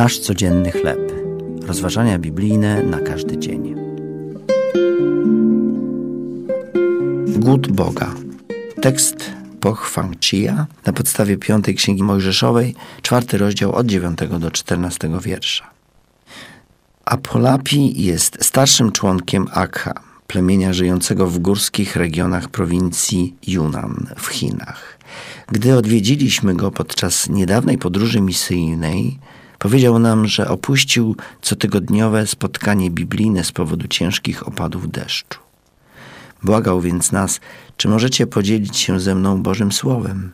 Nasz codzienny chleb. Rozważania biblijne na każdy dzień. Głód Boga. Tekst pochwam Chia na podstawie piątej Księgi Mojżeszowej, czwarty rozdział od 9 do 14 wiersza. Apolapi jest starszym członkiem Akha, plemienia żyjącego w górskich regionach prowincji Yunnan w Chinach. Gdy odwiedziliśmy go podczas niedawnej podróży misyjnej, powiedział nam, że opuścił cotygodniowe spotkanie biblijne z powodu ciężkich opadów deszczu. Błagał więc nas, czy możecie podzielić się ze mną Bożym Słowem.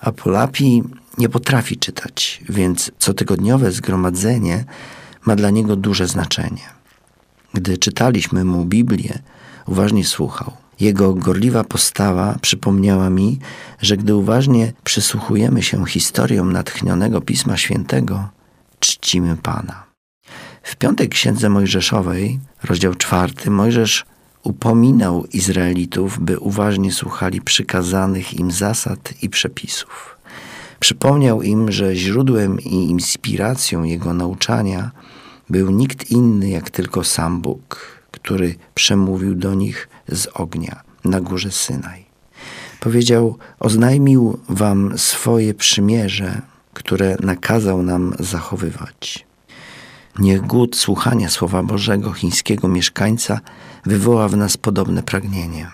Apolapi nie potrafi czytać, więc cotygodniowe zgromadzenie ma dla niego duże znaczenie. Gdy czytaliśmy mu Biblię, uważnie słuchał. Jego gorliwa postawa przypomniała mi, że gdy uważnie przysłuchujemy się historiom natchnionego Pisma Świętego, czcimy Pana. W piątej księdze Mojżeszowej, rozdział czwarty, Mojżesz upominał Izraelitów, by uważnie słuchali przykazanych im zasad i przepisów. Przypomniał im, że źródłem i inspiracją jego nauczania był nikt inny jak tylko sam Bóg, który przemówił do nich z ognia na górze Synaj. Powiedział: Oznajmił wam swoje przymierze, które nakazał nam zachowywać. Niech głód słuchania Słowa Bożego chińskiego mieszkańca wywoła w nas podobne pragnienie.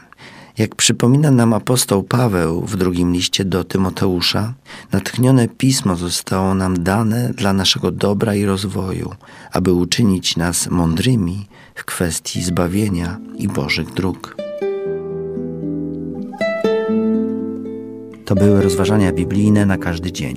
Jak przypomina nam apostoł Paweł w drugim liście do Tymoteusza, natchnione pismo zostało nam dane dla naszego dobra i rozwoju, aby uczynić nas mądrymi w kwestii zbawienia i Bożych dróg. To były rozważania biblijne na każdy dzień.